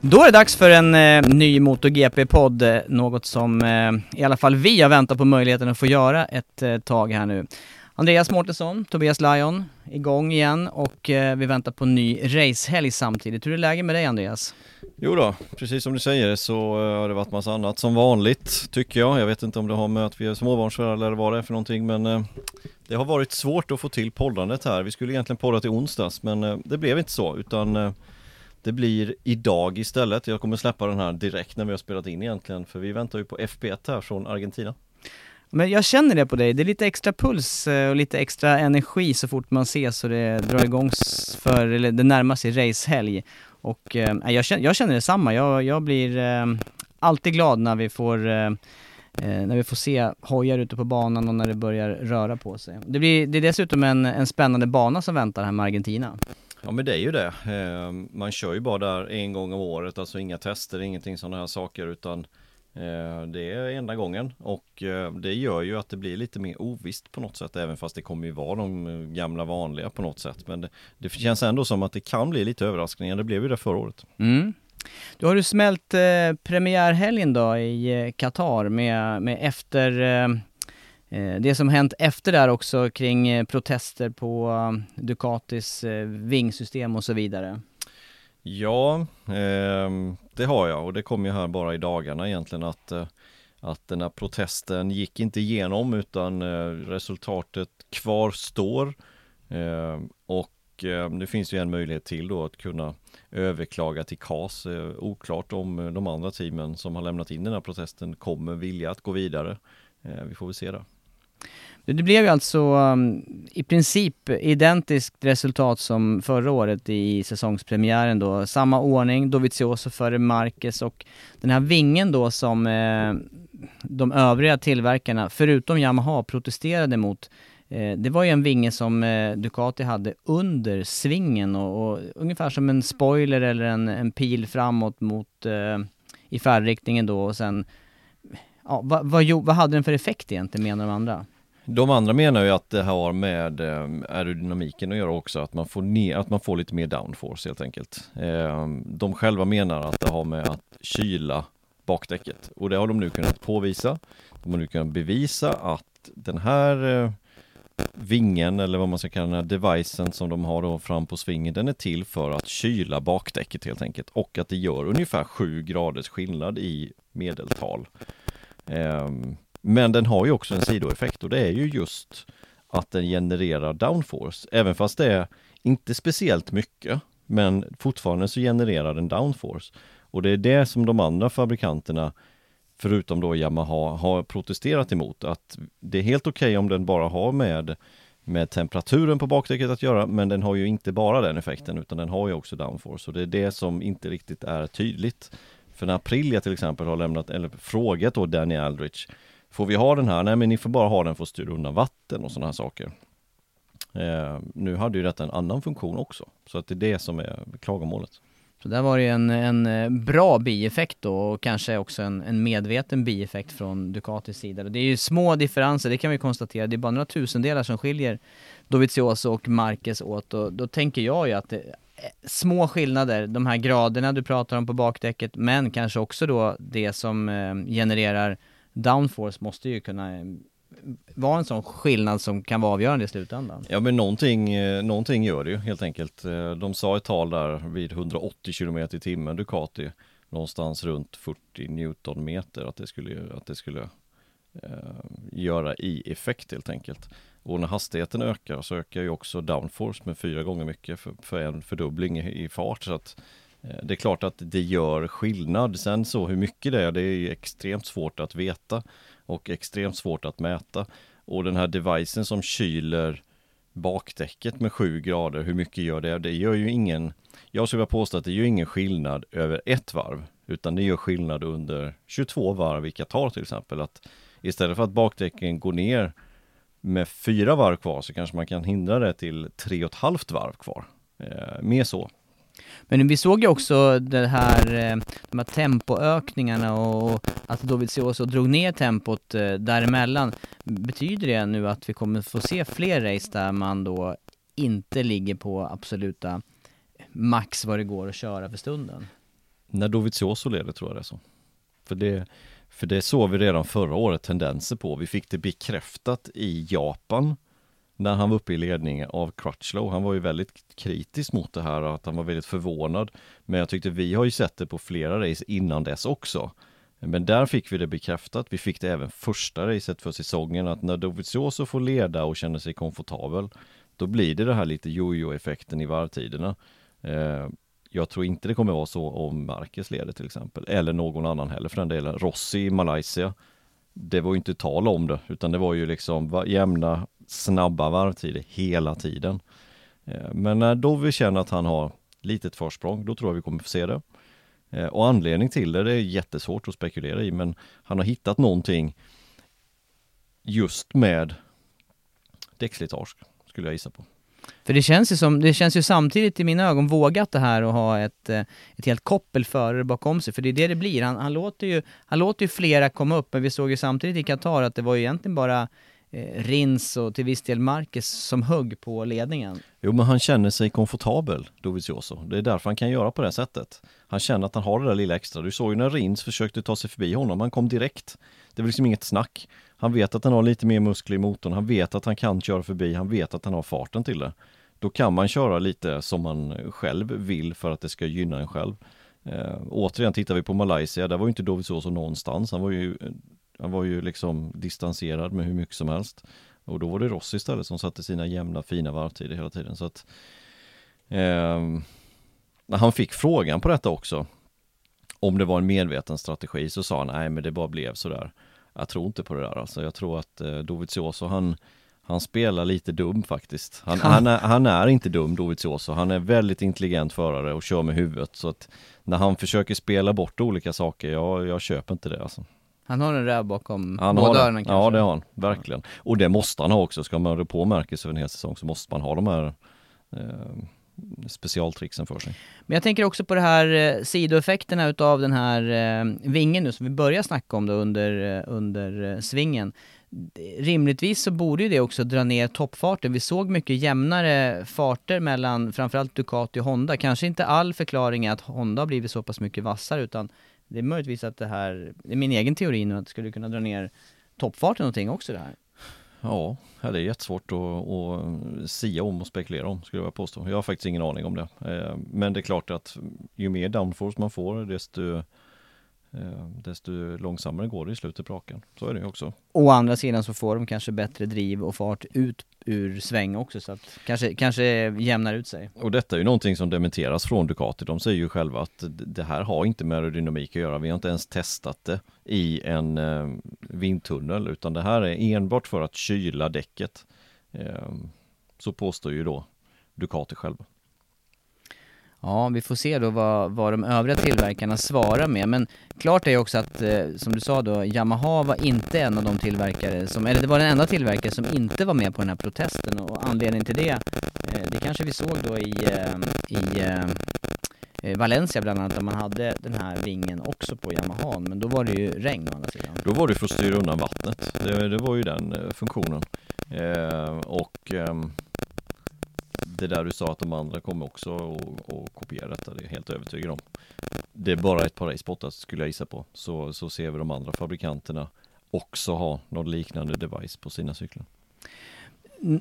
Då är det dags för en eh, ny MotoGP-podd, eh, något som eh, i alla fall vi har väntat på möjligheten att få göra ett eh, tag här nu. Andreas Mårtensson, Tobias Lyon, igång igen och eh, vi väntar på en ny racehelg samtidigt. Hur är läget med dig Andreas? Jo då, precis som du säger så eh, har det varit massa annat som vanligt tycker jag. Jag vet inte om det har med att vi är småbarnsföräldrar eller vad det är för någonting men eh, det har varit svårt att få till poddandet här. Vi skulle egentligen podda till onsdags men det blev inte så utan det blir idag istället. Jag kommer släppa den här direkt när vi har spelat in egentligen för vi väntar ju på FP1 här från Argentina. Men jag känner det på dig, det är lite extra puls eh, och lite extra energi så fort man ses och det drar igång för, eller det närmar sig racehelg. Och eh, jag, känner, jag känner detsamma, jag, jag blir eh, alltid glad när vi får eh, eh, när vi får se hojar ute på banan och när det börjar röra på sig. Det, blir, det är dessutom en, en spännande bana som väntar här med Argentina. Ja men det är ju det. Eh, man kör ju bara där en gång om året, alltså inga tester, ingenting sådana här saker utan eh, det är enda gången och eh, det gör ju att det blir lite mer ovisst på något sätt även fast det kommer ju vara de gamla vanliga på något sätt. Men det, det känns ändå som att det kan bli lite överraskningar. Det blev ju det förra året. Mm. Då har du smält eh, premiärhelgen då i Qatar med, med efter Eh, Eh, det som hänt efter där också kring eh, protester på um, Ducatis eh, vingsystem och så vidare. Ja, eh, det har jag och det kom ju här bara i dagarna egentligen att, att den här protesten gick inte igenom utan resultatet kvarstår. Ehm, eh, och det finns ju en möjlighet till då att kunna överklaga till CAS. Oklart om de andra teamen som har lämnat in den här protesten kommer vilja att gå vidare. Vi får väl se det. Det blev ju alltså um, i princip identiskt resultat som förra året i säsongspremiären då. Samma ordning, Dovizioso före Marquez och den här vingen då som eh, de övriga tillverkarna, förutom Yamaha, protesterade mot. Eh, det var ju en vinge som eh, Ducati hade under svingen och, och, ungefär som en spoiler eller en, en pil framåt mot eh, i färdriktningen då och sen Ja, vad, vad, vad hade den för effekt egentligen menar de andra? De andra menar ju att det har med eh, aerodynamiken att göra också, att man får, ner, att man får lite mer downforce helt enkelt. Ehm, de själva menar att det har med att kyla bakdäcket och det har de nu kunnat påvisa. De har nu kunnat bevisa att den här eh, vingen eller vad man ska kalla den här devicen som de har då fram på svingen, den är till för att kyla bakdäcket helt enkelt och att det gör ungefär 7 graders skillnad i medeltal. Ehm, men den har ju också en sidoeffekt och det är ju just att den genererar downforce. Även fast det är inte speciellt mycket, men fortfarande så genererar den downforce. Och det är det som de andra fabrikanterna, förutom då Yamaha, har protesterat emot. Att det är helt okej okay om den bara har med med temperaturen på bakdäcket att göra, men den har ju inte bara den effekten utan den har ju också downforce och det är det som inte riktigt är tydligt för när Aprilia till exempel har lämnat, eller frågat då Danny Aldrich Får vi ha den här? Nej men ni får bara ha den för att styra undan vatten och sådana här saker. Eh, nu hade ju detta en annan funktion också, så att det är det som är klagomålet. Så där var det en, en eh, bra bieffekt då och kanske också en, en medveten bieffekt från Ducatis sida. Det är ju små differenser, det kan vi konstatera. Det är bara några tusendelar som skiljer Dovizioso och Marquez åt och då tänker jag ju att det, små skillnader, de här graderna du pratar om på bakdäcket, men kanske också då det som eh, genererar downforce måste ju kunna eh, vara en sån skillnad som kan vara avgörande i slutändan. Ja men någonting, eh, någonting gör det ju helt enkelt. De sa ett tal där vid 180 km i timmen Ducati någonstans runt 40 Newtonmeter att det skulle, att det skulle eh, göra i effekt helt enkelt. Och när hastigheten ökar så ökar ju också downforce med fyra gånger mycket för, för en fördubbling i, i fart. Så att eh, det är klart att det gör skillnad. Sen så hur mycket det är, det är extremt svårt att veta och extremt svårt att mäta. Och den här devicen som kyler bakdäcket med 7 grader, hur mycket gör det? Det gör ju ingen, jag skulle vilja påstå att det gör ingen skillnad över ett varv, utan det gör skillnad under 22 varv i Qatar till exempel. Att istället för att bakdäcken går ner med fyra varv kvar så kanske man kan hindra det till tre och ett halvt varv kvar. Eh, mer så. Men vi såg ju också det här, eh, de här tempoökningarna och att Dovizioso drog ner tempot eh, däremellan. Betyder det nu att vi kommer få se fler race där man då inte ligger på absoluta max vad det går att köra för stunden? När Dovizioso leder tror jag det är så. För det, för det såg vi redan förra året tendenser på. Vi fick det bekräftat i Japan när han var uppe i ledning av Crutchlow. Han var ju väldigt kritisk mot det här och att han var väldigt förvånad. Men jag tyckte vi har ju sett det på flera race innan dess också. Men där fick vi det bekräftat. Vi fick det även första racet för säsongen att när Dovizioso får leda och känner sig komfortabel då blir det det här lite jojo-effekten i varvtiderna. Eh, jag tror inte det kommer vara så om Marquez leder till exempel, eller någon annan heller för den delen. Rossi i Malaysia, det var ju inte tal om det, utan det var ju liksom jämna, snabba varvtider hela tiden. Eh, men när då vi känner att han har litet försprång, då tror jag vi kommer få se det. Eh, och anledning till det, det är jättesvårt att spekulera i, men han har hittat någonting just med däckslitage, skulle jag gissa på. För det känns ju som, det känns ju samtidigt i mina ögon vågat det här att ha ett, eh, ett helt koppel förare bakom sig, för det är det det blir. Han, han, låter ju, han låter ju flera komma upp, men vi såg ju samtidigt i Qatar att det var ju egentligen bara eh, Rins och till viss del Marquez som högg på ledningen. Jo men han känner sig komfortabel, Dovizioso. Det är därför han kan göra på det sättet. Han känner att han har det där lilla extra. Du såg ju när Rins försökte ta sig förbi honom, han kom direkt. Det var liksom inget snack. Han vet att han har lite mer muskler i motorn, han vet att han kan köra förbi, han vet att han har farten till det. Då kan man köra lite som man själv vill för att det ska gynna en själv. Eh, återigen tittar vi på Malaysia, där var ju inte Dovizioso någonstans. Han var ju, han var ju liksom distanserad med hur mycket som helst. Och då var det Rossi istället som satte sina jämna fina varvtider hela tiden. Så att, eh, när han fick frågan på detta också, om det var en medveten strategi, så sa han nej men det bara blev sådär. Jag tror inte på det där alltså. Jag tror att eh, Dovizioso han han spelar lite dum faktiskt. Han, han, är, han är inte dum Dovizioso, han är väldigt intelligent förare och kör med huvudet. Så att när han försöker spela bort olika saker, jag, jag köper inte det alltså. Han har en räv bakom han båda öronen kanske? Ja det har han, verkligen. Och det måste han ha också, ska man röra på Marcus över en hel säsong så måste man ha de här eh, specialtricksen för sig. Men jag tänker också på det här eh, sidoeffekterna utav den här eh, vingen nu som vi börjar snacka om då under, eh, under eh, svingen rimligtvis så borde ju det också dra ner toppfarten. Vi såg mycket jämnare farter mellan framförallt Ducati och Honda. Kanske inte all förklaring är att Honda har blivit så pass mycket vassare utan det är möjligtvis att det här, det är min egen teori nu, att det skulle kunna dra ner toppfarten någonting också det här. Ja, det är jättesvårt att, att sia om och spekulera om skulle jag påstå. Jag har faktiskt ingen aning om det. Eh, men det är klart att ju mer downforce man får desto desto långsammare går det i slutet på rakan. Så är det ju också. Å andra sidan så får de kanske bättre driv och fart ut ur sväng också så att kanske, kanske jämnar ut sig. Och detta är ju någonting som dementeras från Ducati. De säger ju själva att det här har inte med aerodynamik att göra. Vi har inte ens testat det i en eh, vindtunnel utan det här är enbart för att kyla däcket. Eh, så påstår ju då Ducati själva. Ja, vi får se då vad, vad de övriga tillverkarna svarar med. Men klart är ju också att, eh, som du sa då, Yamaha var inte en av de tillverkare som, eller det var den enda tillverkare som inte var med på den här protesten och anledningen till det, eh, det kanske vi såg då i, eh, i eh, eh Valencia bland annat, där man hade den här vingen också på Yamaha, men då var det ju regn å andra sidan. Då var det för att styra undan vattnet. Det, det var ju den eh, funktionen. Eh, och ehm, det där du sa att de andra kommer också att- kopiera detta, det är jag helt övertygad om. Det är bara ett par racebottar skulle jag gissa på. Så, så ser vi de andra fabrikanterna också ha någon liknande device på sina cyklar.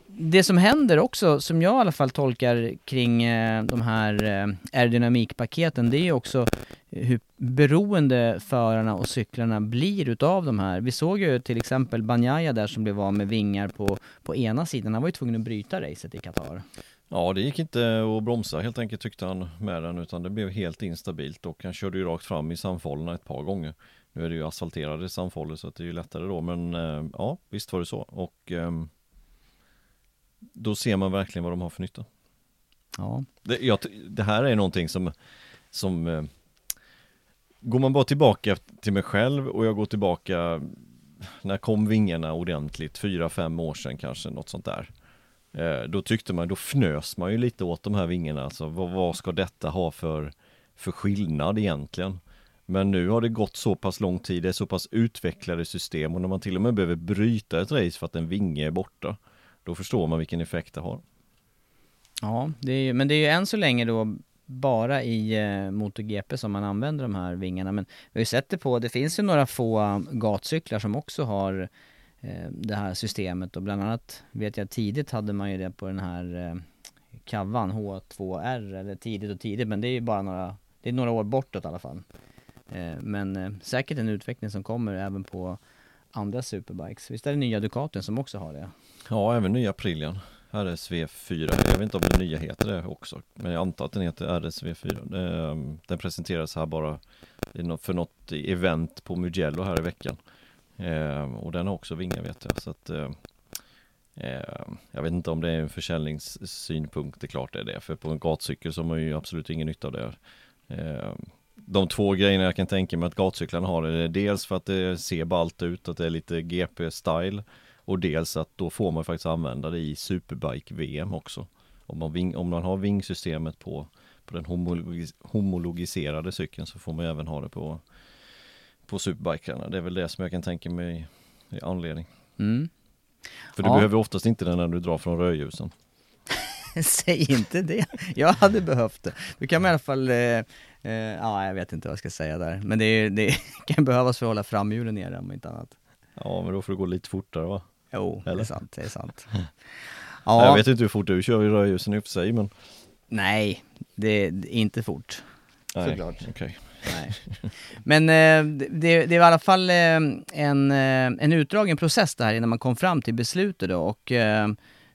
Det som händer också, som jag i alla fall tolkar kring eh, de här eh, aerodynamikpaketen, det är också hur beroende förarna och cyklarna blir utav de här. Vi såg ju till exempel Banjaya där som blev av med vingar på, på ena sidan, han var ju tvungen att bryta racet i Qatar. Ja, det gick inte att bromsa helt enkelt tyckte han med den utan det blev helt instabilt och han körde ju rakt fram i samfållorna ett par gånger. Nu är det ju asfalterade samfållor så att det är ju lättare då men eh, ja, visst var det så och ehm, då ser man verkligen vad de har för nytta. Ja, Det, jag, det här är någonting som, som eh, Går man bara tillbaka till mig själv och jag går tillbaka När kom vingarna ordentligt? Fyra, fem år sedan kanske, något sånt där Eh, då tyckte man, då fnös man ju lite åt de här vingarna alltså vad, vad ska detta ha för För skillnad egentligen? Men nu har det gått så pass lång tid, det är så pass utvecklade system och när man till och med behöver bryta ett race för att en vinge är borta Då förstår man vilken effekt det har ja det är ju, men det är ju än så länge då bara i eh, MotoGP som man använder de här vingarna. Men vi har ju sett det på, det finns ju några få eh, gatcyklar som också har eh, Eh, det här systemet och bland annat vet jag tidigt hade man ju det på den här eh, Kavan H2R eller tidigt och tidigt men det är ju bara några, det är några år bortåt i alla fall. Eh, men säkert en utveckling som kommer även på andra superbikes. Visst är det nya Ducaten som också har det? Ja, även nya Aprilian RSV4, jag vet inte om den nya heter det också Men jag antar att den heter RSV4 ehm, Den, presenteras här bara för något event på Mugello här i veckan Ehm, och den har också vingar vet jag. Så att eh, Jag vet inte om det är en försäljningssynpunkt, det är klart det är det. För på en gatcykel så har man ju absolut ingen nytta av det. Eh, De två grejerna jag kan tänka mig att gatcyklarna har är dels för att det ser ballt ut, att det är lite GP-style och dels att då får man faktiskt använda det i Superbike-VM också. Om man, ving, om man har vingsystemet på, på den homologis, homologiserade cykeln så får man även ha det på, på Superbikarna. Det är väl det som jag kan tänka mig i anledning. Mm. För du Ja. behöver oftast inte den när du drar från rödljusen. Säg inte det. Jag hade behövt det. Då kan i alla fall, eh, eh, ja jag vet inte vad jag ska säga där. Men det, det kan behövas för att hålla framhjulen nere om inte annat. Ja men då får du gå lite fortare va? Jo, det Eller? är sant, det är sant. Ja. Ja, Jag vet inte hur fort du kör i rödljusen i och för sig men nej, det är inte fort. Nej, Såklart. okej. Nej. Men eh, det, det var i alla fall eh, en, eh, en utdragen process det här innan man kom fram till beslutet då och eh,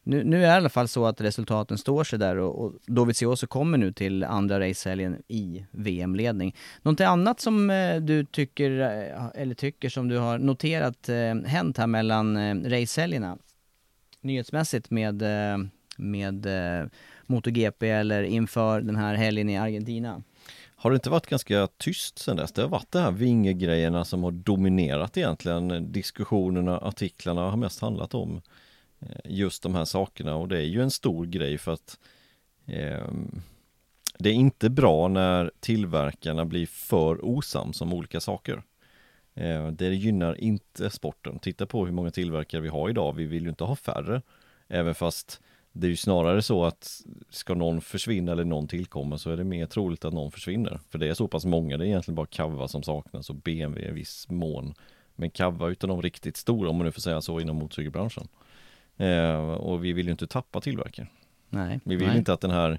nu, nu är det i alla fall så att resultaten står sig där och, och Dovizioso kommer nu till andra racehelgen i VM-ledning. Någonting annat som eh, du tycker, eh, eller tycker som du har noterat eh, hänt här mellan eh, racehelgerna? Nyhetsmässigt med, eh, med eh, MotoGP eller inför den här helgen i Argentina? Har det inte varit ganska tyst sen dess? Det har varit de här vingegrejerna som har dominerat egentligen diskussionerna, artiklarna har mest handlat om eh, just de här sakerna och det är ju en stor grej för att eh, det är inte bra när tillverkarna blir för osams om olika saker. Eh, det gynnar inte sporten. Titta på hur många tillverkare vi har idag. Vi vill ju inte ha färre. Även fast det är ju snarare så att ska någon försvinna eller någon tillkomma så är det mer troligt att någon försvinner. För det är så pass många, det är egentligen bara Cava som saknas och BMW i viss mån. Men Cava utan de riktigt stora, om man nu får säga så, inom motorcykelbranschen. Eh, och vi vill ju inte tappa tillverkare. Nej. Vi vill nej. inte att den här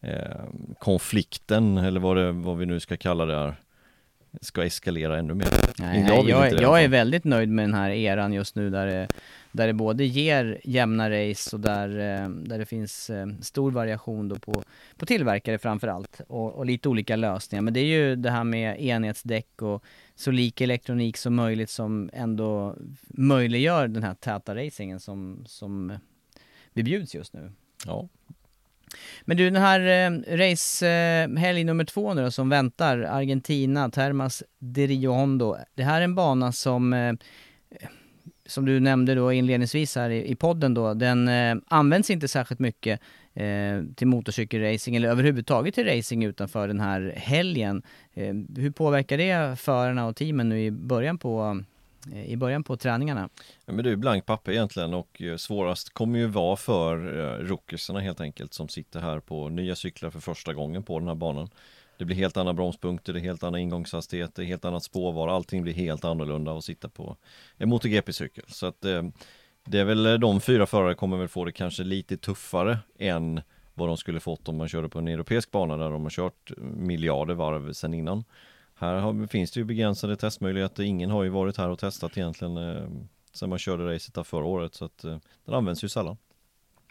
eh, konflikten, eller vad, det, vad vi nu ska kalla det här, ska eskalera ännu mer. Nej, Jag jag, jag, är väldigt nöjd med den här eran just nu där det, där det både ger jämna race och där, eh, där det finns eh, stor variation då på, på tillverkare framför allt och, och lite olika lösningar. Men det är ju det här med enhetsdäck och så lik elektronik som möjligt som ändå möjliggör den här täta racingen som, som vi bjuds just nu. Ja, men du, den här eh, racehelg eh, nummer två nu då, som väntar, Argentina, Termas de Rio Hondo. Det här är en bana som, eh, som du nämnde då inledningsvis här i, i podden då, den eh, används inte särskilt mycket eh, till motorcykelracing eller överhuvudtaget till racing utanför den här helgen. Eh, hur påverkar det förarna och teamen nu i början på Eh, i början på träningarna. Ja, men det är blank papper egentligen och eh, svårast kommer ju vara för eh, rookiesarna helt enkelt som sitter här på nya cyklar för första gången på den här banan. Det blir helt andra bromspunkter, det är helt andra ingångshastigheter, det är helt annat spårval, allting blir helt annorlunda att sitta på en MotoGP-cykel. Så att det är väl de fyra förare kommer väl få det kanske lite tuffare än vad de skulle fått om man körde på en europeisk bana där de har kört miljarder varv sedan innan. Här har, finns det ju begränsade testmöjligheter. Ingen har ju varit här och testat egentligen eh, sen man körde racet där förra året så att eh, den används ju sällan.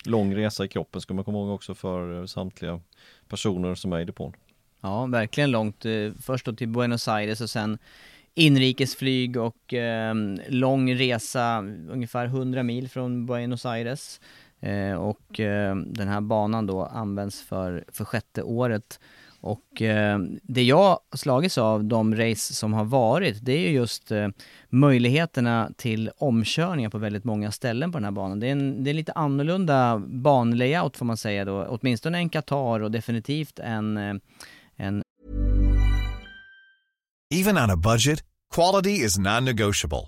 Lång resa i kroppen ska man komma ihåg också för eh, samtliga personer som är i depån. Ja, verkligen långt. Eh, först då till Buenos Aires och sen inrikesflyg och eh, lång resa, ungefär 100 mil från Buenos Aires. Eh, och eh, den här banan då används för, för sjätte året. Och eh, det jag slagits av de race som har varit, det är ju just eh, möjligheterna till omkörningar på väldigt många ställen på den här banan. Det är en, det är lite annorlunda banlayout får man säga då, åtminstone en Qatar och definitivt en, eh, en Even on a budget, quality is non-negotiable.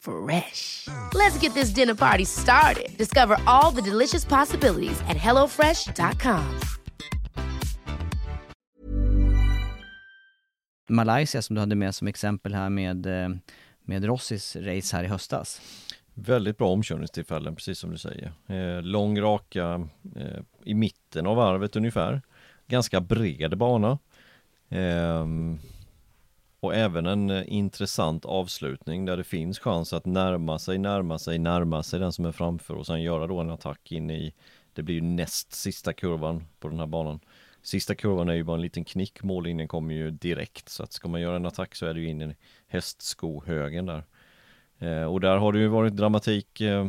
Fresh. Let's get this dinner party started. Discover all the delicious possibilities at hellofresh.com. Malaysia som du hade med som exempel här med, eh, med Rossis race här i höstas. Väldigt bra omkörningstillfällen, precis som du säger. Eh, lång raka eh, i mitten av varvet ungefär. Ganska bred bana. Eh, och även en eh, intressant avslutning där det finns chans att närma sig, närma sig, närma sig den som är framför och sen göra då en attack in i Det blir ju näst sista kurvan på den här banan. Sista kurvan är ju bara en liten knick, mållinjen kommer ju direkt. Så att ska man göra en attack så är det ju in i hästskohögen där. Eh, Och där har det ju varit dramatik eh,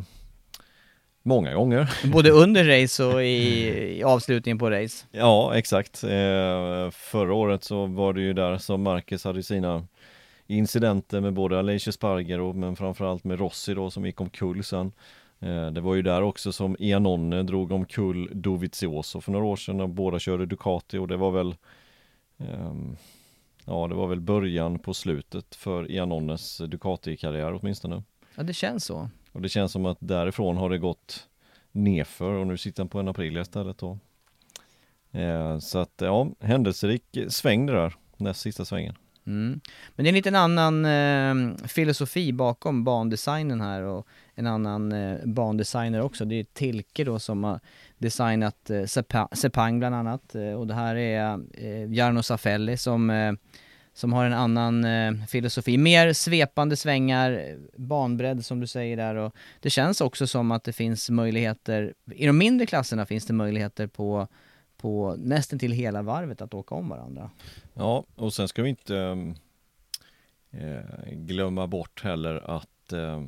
Många gånger. Både under race och i, i avslutningen på race. Ja exakt. Eh, Förra året så var det ju där som Marcus hade sina incidenter med både Alicia Sparger och men framförallt med Rossi då som gick omkull sen. Eh, Det var ju där också som Iannone drog omkull Dovizioso för några år sedan när båda körde Ducati och det var väl ehm, Ja det var väl början på slutet för Iannones Ducati-karriär åtminstone. Ja det känns så och det känns som att därifrån har det gått nerför och nu sitter han på en Aprilia istället då. Eh, så att ja, händelserik sväng det där, näst sista svängen. Mm. Men det är en liten annan eh, filosofi bakom bandesignen här och en annan eh, bandesigner också. Det är Tilke då som har designat eh, Sepang bland annat eh, och det här är eh, Jarno Safelli som eh, som har en annan eh, filosofi. Mer svepande svängar, banbredd som du säger där och det känns också som att det finns möjligheter, i de mindre klasserna finns det möjligheter på, på nästan till hela varvet att åka om varandra. Ja, och sen ska vi inte ehm, eh, glömma bort heller att eh,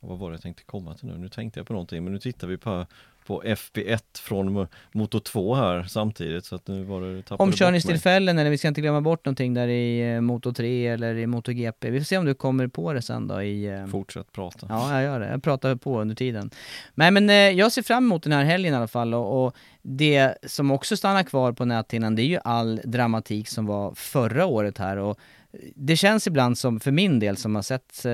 vad var det jag tänkte komma till nu? Nu tänkte jag på någonting men nu tittar vi på, på FP1 från Motor 2 här samtidigt så att nu var det Omkörningstillfällen eller vi ska inte glömma bort någonting där i eh, Motor 3 eller i Motor GP. Vi får se om du kommer på det sen då i... Eh... Fortsätt prata. Ja, jag gör det. Jag pratar på under tiden. Nej men eh, jag ser fram emot den här helgen i alla fall och, och det som också stannar kvar på näthinnan det är ju all dramatik som var förra året här och det känns ibland som, för min del som har sett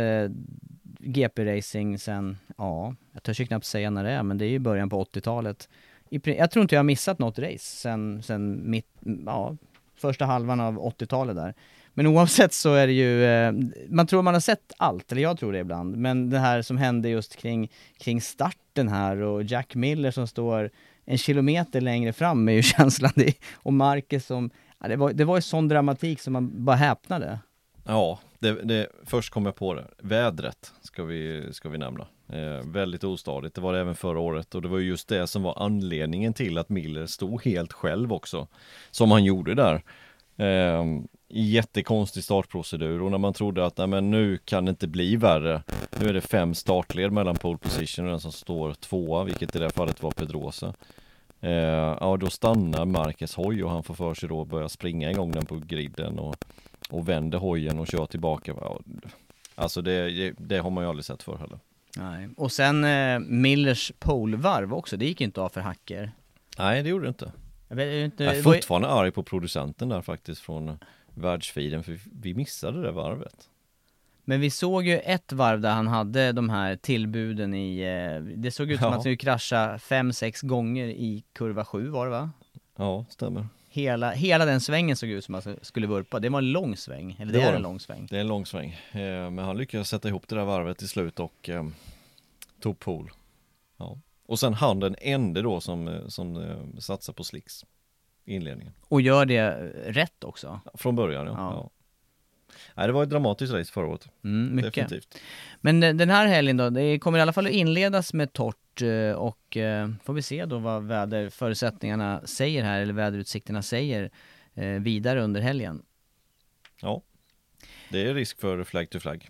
GP-racing sen, ja, jag törs ju knappt säga när det är, men det är ju början på 80-talet. Jag tror inte jag har missat något race sen, sen mitt, ja, första halvan av 80-talet där. Men oavsett så är det ju, eh, man tror man har sett allt, eller jag tror det ibland, men det här som hände just kring, kring starten här och Jack Miller som står en kilometer längre fram är ju känslan, det, och Marcus som, ja, det var, det var ju sån dramatik som man bara häpnade. Ja, det, det, först kom jag på det. Vädret ska vi, ska vi nämna. Eh, väldigt ostadigt. Det var det även förra året och det var just det som var anledningen till att Miller stod helt själv också. Som han gjorde där. Eh, jättekonstig startprocedur och när man trodde att nej, men nu kan det inte bli värre. Nu är det fem startled mellan pole position och den som står tvåa, vilket i det här fallet var Pedrosa. Eh, ja, då stannar Marcus hoj och han får för sig då att börja springa igång den på griden och och vänder hojen och kör tillbaka. Alltså det, det har man ju aldrig sett förr heller. Nej, och sen eh, Millers polvarv också, det gick inte av för hacker. Nej, det gjorde det inte. Jag, vet, inte, jag är fortfarande arg på producenten där faktiskt från världsfiden, för vi missade det varvet. Men vi såg ju ett varv där han hade de här tillbuden i, eh, det såg ut som ja. att han skulle krascha 5-6 gånger i kurva 7 var det va? Ja, stämmer hela, hela den svängen såg ut som att han skulle vurpa. Det var en lång sväng, eller det, det är en lång sväng. Det är en lång sväng, eh, men han lyckades sätta ihop det där varvet till slut och eh, tog pool. Ja. Och sen han den enda då som, eh, som eh, satsar på slicks i inledningen. Och gör det rätt också? Från början ja. ja. ja. Nej, det var ett dramatiskt race förra året. Mm, mycket. Definitivt. Men den här helgen då, det kommer i alla fall att inledas med torrt Eh, och eh, får vi se då vad väderförutsättningarna säger här, eller väderutsikterna säger eh, vidare under helgen. Ja, det är risk för flagg to flagg.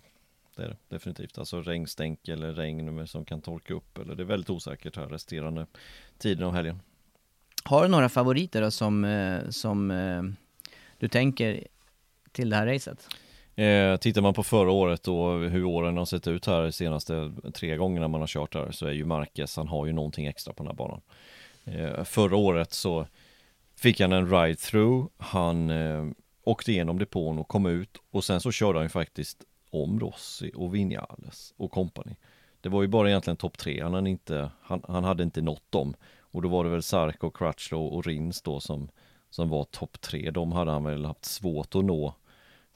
Det är det definitivt. Alltså regnstänk eller regn som kan torka upp eller det är väldigt osäkert här resterande tiden av helgen. Har du några favoriter då som, som du tänker till det här racet? Eh, tittar man på förra året och hur åren har sett ut här de senaste tre gångerna man har kört här så är ju Marquez, han har ju någonting extra på den här banan. Eh, förra året så fick han en ride-through, han eh, åkte igenom depån och kom ut och sen så körde han ju faktiskt om Rossi och Vinales och company. Det var ju bara egentligen topp tre, han hade inte, han, han, hade inte nått dem. Och då var det väl Sarko, Crutchlow och Rins då som, som var topp tre. De hade han väl haft svårt att nå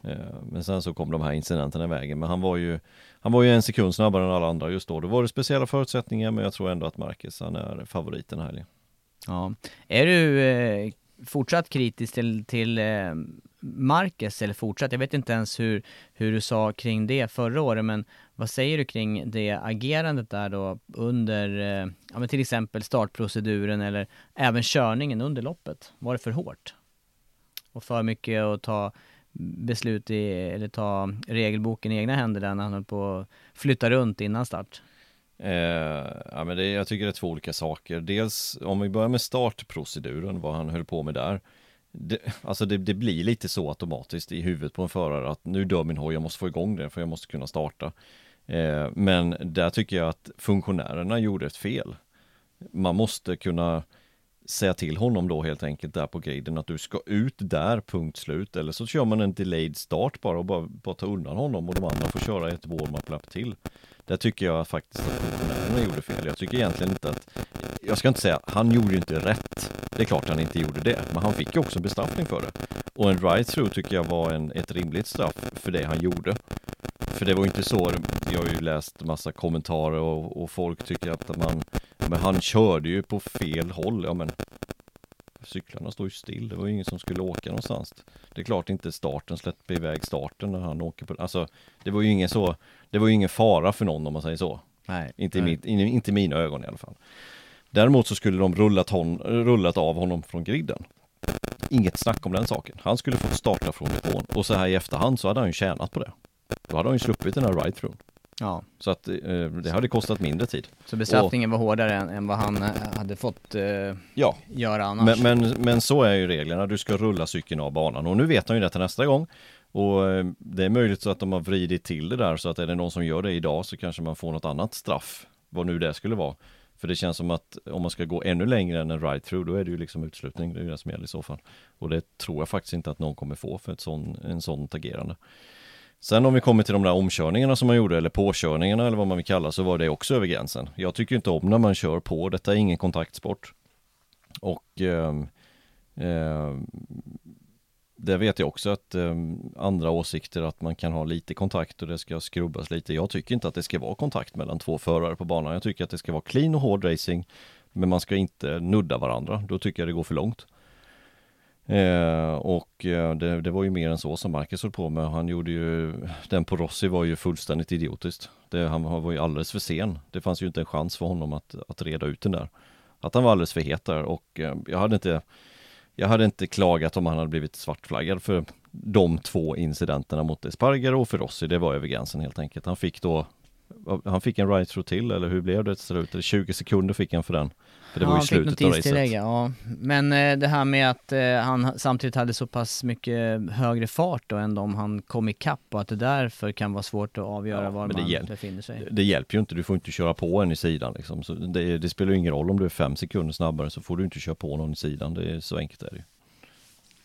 Eh, men sen så kom de här incidenterna i vägen. Men han var ju Han var ju en sekund snabbare än alla andra just då. Det var det speciella förutsättningar men jag tror ändå att Marcus han är favoriten här. Ja. Är du eh, fortsatt kritisk till, till eh, Marcus eller fortsatt? Jag vet inte ens hur, hur du sa kring det förra året men vad säger du kring det agerandet där då under, eh, ja men till exempel startproceduren eller även körningen under loppet? Var det för hårt? Och för mycket att ta beslut i, eller ta regelboken i egna händer där när han höll på att flytta runt innan start? Eh, ja, men det, jag tycker det är två olika saker. Dels om vi börjar med startproceduren, vad han höll på med där. Det, alltså det, det, blir lite så automatiskt i huvudet på en förare att nu dör min hoj, jag måste få igång den för jag måste kunna starta. Eh, men där tycker jag att funktionärerna gjorde ett fel. Man måste kunna säga till honom då helt enkelt där på griden att du ska ut där, punkt slut. Eller så kör man en delayed start bara och bara, bara ta undan honom och de andra får köra ett warm-up lapp till. Där tycker jag faktiskt att funktionärerna gjorde fel. Jag tycker egentligen inte att, jag ska inte säga, han gjorde inte rätt. Det är klart han inte gjorde det, men han fick ju också bestraffning för det. Och en right through tycker jag var en, ett rimligt straff för det han gjorde. För det var inte så, jag har ju läst massa kommentarer och, och folk tycker att man men han körde ju på fel håll, ja men Cyklarna står ju still, det var ju ingen som skulle åka någonstans. Det är klart inte starten släpper iväg starten när han åker på, alltså Det var ju ingen så Det var ju ingen fara för någon om man säger så. Nej Inte, I. Mitt, inte i mina ögon i alla fall. Däremot så skulle de rullat, hon, rullat av honom från griden. Inget snack om den saken. Han skulle fått starta från depån och så här i efterhand så hade han ju tjänat på det. Då hade han ju sluppit den här ride-through Ja, Så att eh, det hade kostat mindre tid. så bestraffningen var hårdare än, än vad han eh, hade fått eh, Ja, göra annars. men, men, men så är ju reglerna. Du ska rulla cykeln av banan och nu vet han ju detta nästa gång. Och eh, det är möjligt så att de har vridit till det där så att är det någon som gör det idag så kanske man får något annat straff. Vad nu det skulle vara. För det känns som att om man ska gå ännu längre än en ride-through då är det ju liksom utslutning. Det är ju det som gäller i så fall. Och det tror jag faktiskt inte att någon kommer få för ett sån, en sånt agerande. Sen om vi kommer till de där omkörningarna som man gjorde eller påkörningarna eller vad man vill kalla så var det också över gränsen. Jag tycker inte om när man kör på. Detta är ingen kontaktsport. Och eh, eh, det vet jag också att eh, andra åsikter att man kan ha lite kontakt och det ska skrubbas lite. Jag tycker inte att det ska vara kontakt mellan två förare på banan. Jag tycker att det ska vara clean och hård racing. Men man ska inte nudda varandra. Då tycker jag det går för långt. Eh, och eh, det, det var ju mer än så som Marcus höll på med. Han gjorde ju, den på Rossi var ju fullständigt idiotiskt. Det, han var ju alldeles för sen. Det fanns ju inte en chans för honom att, att reda ut den där. Att han var alldeles för het där och eh, jag hade inte jag hade inte klagat om han hade blivit svartflaggad för de två incidenterna mot Espargaro och för Rossi. Det var över gränsen helt enkelt. Han fick då han fick en right through till eller hur blev det till slut? 20 sekunder fick han för den. För det ja, var ju slutet av racet. ja. Men eh, det här med att eh, han samtidigt hade så pass mycket högre fart då än om han kom ikapp och att det därför kan vara svårt att avgöra Ja, var det man hjäl- befinner sig. Det hjälper ju inte, du får inte köra på en i sidan liksom. så det, det spelar ju ingen roll om du är fem sekunder snabbare så får du inte köra på någon i sidan. Det är så enkelt är det ju.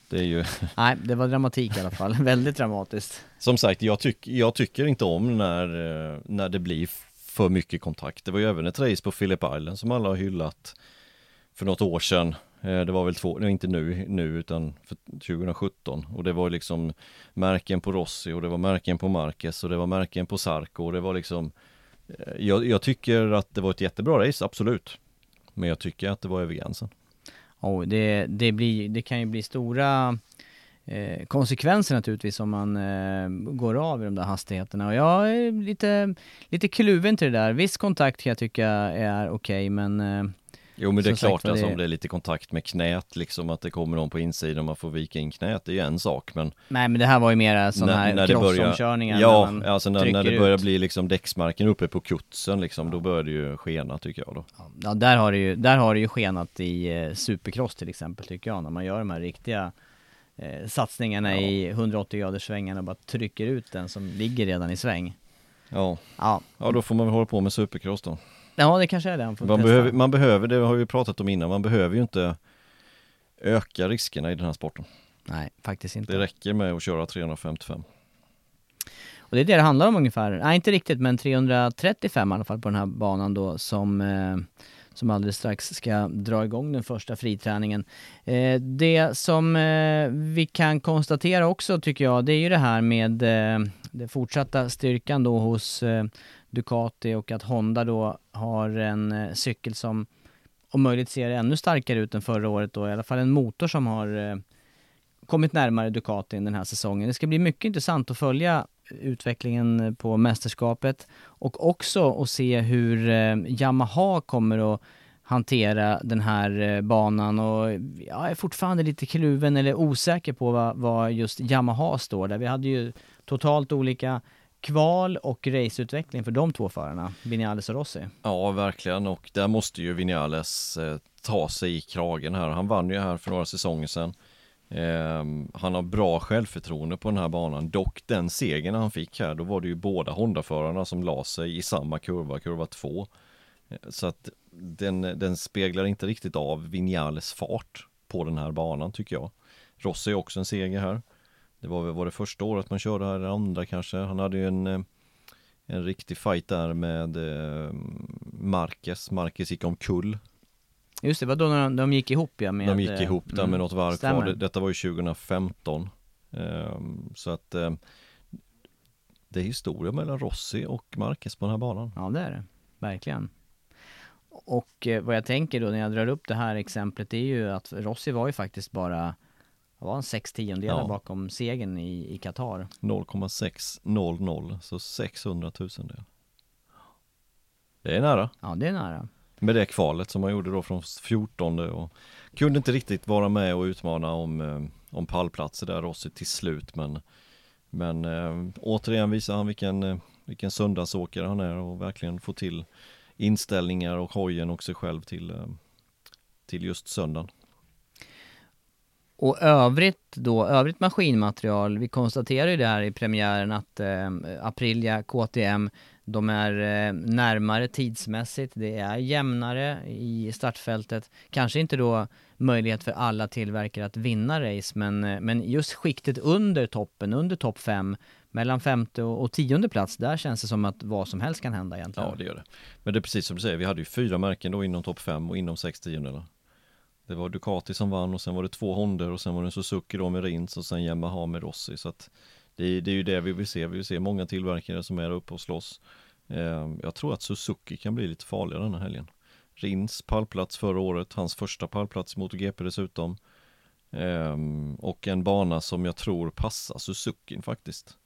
Det är ju, Nej, det var dramatik i alla fall. Väldigt dramatiskt. som sagt, jag, tyck, jag tycker inte om när, eh, när det blir för mycket kontakt. Det var ju även ett race på Phillip Island som alla har hyllat för något år sedan. Eh, Det var väl två, inte nu, nu utan för 2017 och det var liksom märken på Rossi och det var märken på Marquez och det var märken på Sarko och det var liksom eh, jag, jag tycker att det var ett jättebra race, absolut. Men jag tycker att det var över gränsen. Och det, det, blir, det kan ju bli stora eh, konsekvenser naturligtvis om man eh, går av i de där hastigheterna. Och jag är lite, lite kluven till det där. Viss kontakt kan jag tycka är okej, men eh, Jo men det är sagt klart var, alltså det- om det är lite kontakt med knät liksom att det kommer någon på insidan och man får vika in knät, det är ju en sak men nej men det här var ju mera sådana här crossomkörningar. Ja, man alltså när, när det börjar ut. bli liksom däcksmarken uppe på kutsen liksom, då börjar det ju skena tycker jag då. Ja, där har det ju, där har det ju skenat i eh, supercross till exempel tycker jag, när man gör de här riktiga eh, satsningarna i 180 graders svängarna och bara trycker ut den som ligger redan i sväng. Ja, Ja, ja då får man väl hålla på med supercross då. Ja det kanske är det han får Man testa. behöver, man behöver, det har vi pratat om innan, man behöver ju inte öka riskerna i den här sporten. Nej, faktiskt inte. Det räcker med att köra 355. Och det är det det handlar om ungefär. Nej, inte riktigt, men 335 i alla fall på den här banan då som, eh, som alldeles strax ska dra igång den första friträningen. Eh, det som eh, vi kan konstatera också tycker jag, det är ju det här med eh, den fortsatta styrkan då hos eh, Ducati och att Honda då har en eh, cykel som om möjligt ser ännu starkare ut än förra året då, i alla fall en motor som har eh, kommit närmare Ducati den här säsongen. Det ska bli mycket intressant att följa utvecklingen på mästerskapet och också att se hur eh, Yamaha kommer att hantera den här eh, banan och jag är fortfarande lite kluven eller osäker på vad, vad just Yamaha står där. Vi hade ju totalt olika kval och raceutveckling för de två förarna, Vinales och Rossi. Ja, verkligen och där måste ju Vinales eh, ta sig i kragen här. Han vann ju här för några säsonger sedan. Ehm, han har bra självförtroende på den här banan. Dock den segern han fick här, då var det ju båda Honda-förarna som la sig i samma kurva, kurva 2. Eh, så att den, den speglar inte riktigt av Vinales fart på den här banan tycker jag. Rossi är också en seger här. Det var väl var det första året man körde här, det andra kanske. Han hade ju en, eh, en riktig fight där med eh, Marquez. Marquez gick omkull. Just det, var då när de, de gick ihop ja med... De gick eh, ihop där mm, med något varv stämmer. kvar. Det- Detta var ju 2015. Ehm, så att det är historia mellan Rossi och Marquez på den här banan. Ja, det är det. Verkligen. Och vad jag tänker då när jag drar upp det här exemplet är ju att Rossi var ju faktiskt bara, vad var han, sex tiondelar Ja. bakom segern i, Qatar. 0,600 så 600 000 del. Det är nära. Ja, det är nära. Med det kvalet som man gjorde då från 14 och kunde inte riktigt vara med och utmana om, eh, om pallplatser där Rossi till slut men Men eh, återigen visar han vilken, eh, vilken söndagsåkare han är och verkligen få till inställningar och hojen och sig själv till, till just söndagen. Och övrigt då, övrigt maskinmaterial, vi konstaterar ju det här i premiären att eh, Aprilia KTM, de är eh, närmare tidsmässigt, det är jämnare i startfältet. Kanske inte då möjlighet för alla tillverkare att vinna race, men, eh, men just skiktet under toppen, under topp 5, mellan femte och, och tionde plats, där känns det som att vad som helst kan hända egentligen. Ja, det gör det. Men det är precis som du säger, vi hade ju fyra märken då inom topp 5 och inom sex tiondelar. Det var Ducati som vann och sen var det två Honder och sen var det Suzuki då med Rins och sen Yamaha med Rossi så att det, det är ju det vi vill se. Vi vill se många tillverkare som är uppe och slåss. Eh, jag tror att Suzuki kan bli lite farligare den här helgen. Rins pallplats förra året, hans första pallplats i MotoGP dessutom. Eh, och en bana som jag tror passar Suzuki faktiskt.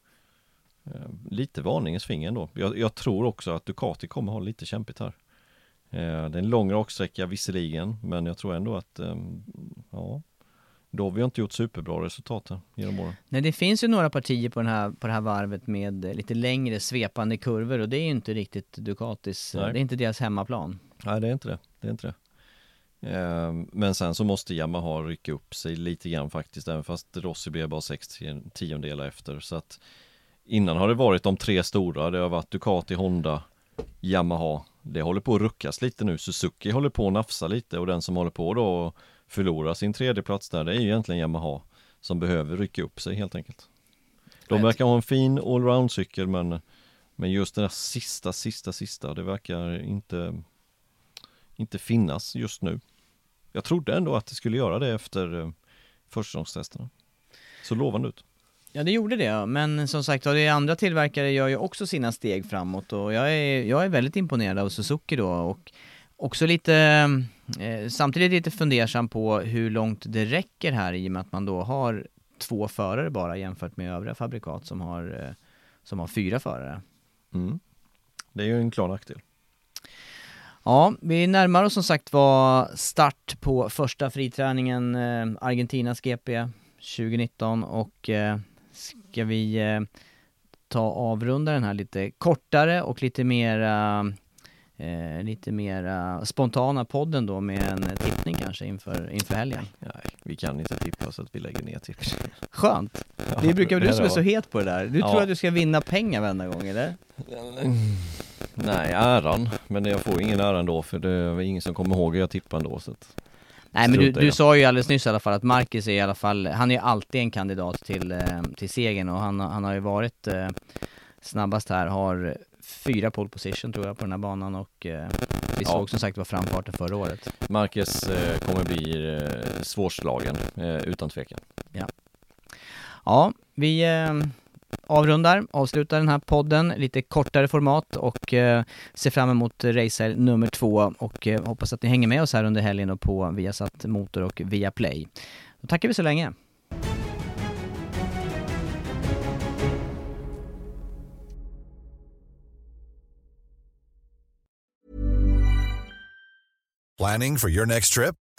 Eh, lite varningens finger ändå. Jag, jag tror också att Ducati kommer ha lite kämpigt här. Eh, det är en lång raksträcka visserligen, men jag tror ändå att, ehm, ja, då har vi inte gjort superbra resultat här genom åren. Nej, det finns ju några partier på, den här, på det här varvet med lite längre svepande kurvor och det är ju inte riktigt Ducatis, Nej. det är inte deras hemmaplan. Nej, det är inte det. Det är inte det. Ehm, Men sen så måste Yamaha rycka upp sig lite grann faktiskt, även fast Rossi blev bara sex tio- tiondelar efter. Så att innan har det varit de tre stora, det har varit Ducati, Honda, Yamaha. Det håller på att ruckas lite nu. Suzuki håller på att nafsa lite och den som håller på då att förlora sin tredje plats där, det är ju egentligen Yamaha som behöver rycka upp sig helt enkelt. De verkar ha en fin allround-cykel men, men just den där sista, sista, sista, det verkar inte, inte finnas just nu. Jag trodde ändå att det skulle göra det efter eh, försäsongstesterna. Så lovande ut. Ja det gjorde det, men som sagt det andra tillverkare gör ju också sina steg framåt och jag är, jag är väldigt imponerad av Suzuki då och också lite, eh, samtidigt lite fundersam på hur långt det räcker här i och med att man då har två förare bara jämfört med övriga fabrikat som har, eh, som har fyra förare. Mm. Det är ju en klar nackdel. Ja, vi närmar oss som sagt var start på första friträningen eh, Argentinas GP 2019 och eh, ska vi eh, ta avrunda den här lite kortare och lite mera eh, lite mera spontana podden då med en tippning kanske inför, inför helgen. Nej, vi kan inte tippa så att vi lägger ner tips. Skönt! Ja, Det brukar vara du som är så het på det där. Du Ja. tror att du ska vinna pengar varenda gång eller? Nej, äran. Men jag får ingen ära ändå för det är ingen som kommer ihåg hur jag tippar ändå. Så att... Nej men du, du sa ju alldeles nyss i alla fall att Marcus är i alla fall, han är ju alltid en kandidat till, eh, till segern och han, han har ju varit eh, snabbast här, har fyra pole position tror jag på den här banan och eh, vi Ja. såg som sagt var framfarten förra året. Marcus eh, kommer bli eh, svårslagen, eh, utan tvekan. Ja, vi eh, avrundar, avslutar den här podden, lite kortare format och eh, ser fram emot racer nummer två och eh, hoppas att ni hänger med oss här under helgen och på Viasat Motor och Viaplay. Då tackar vi så länge. Planning for your next trip?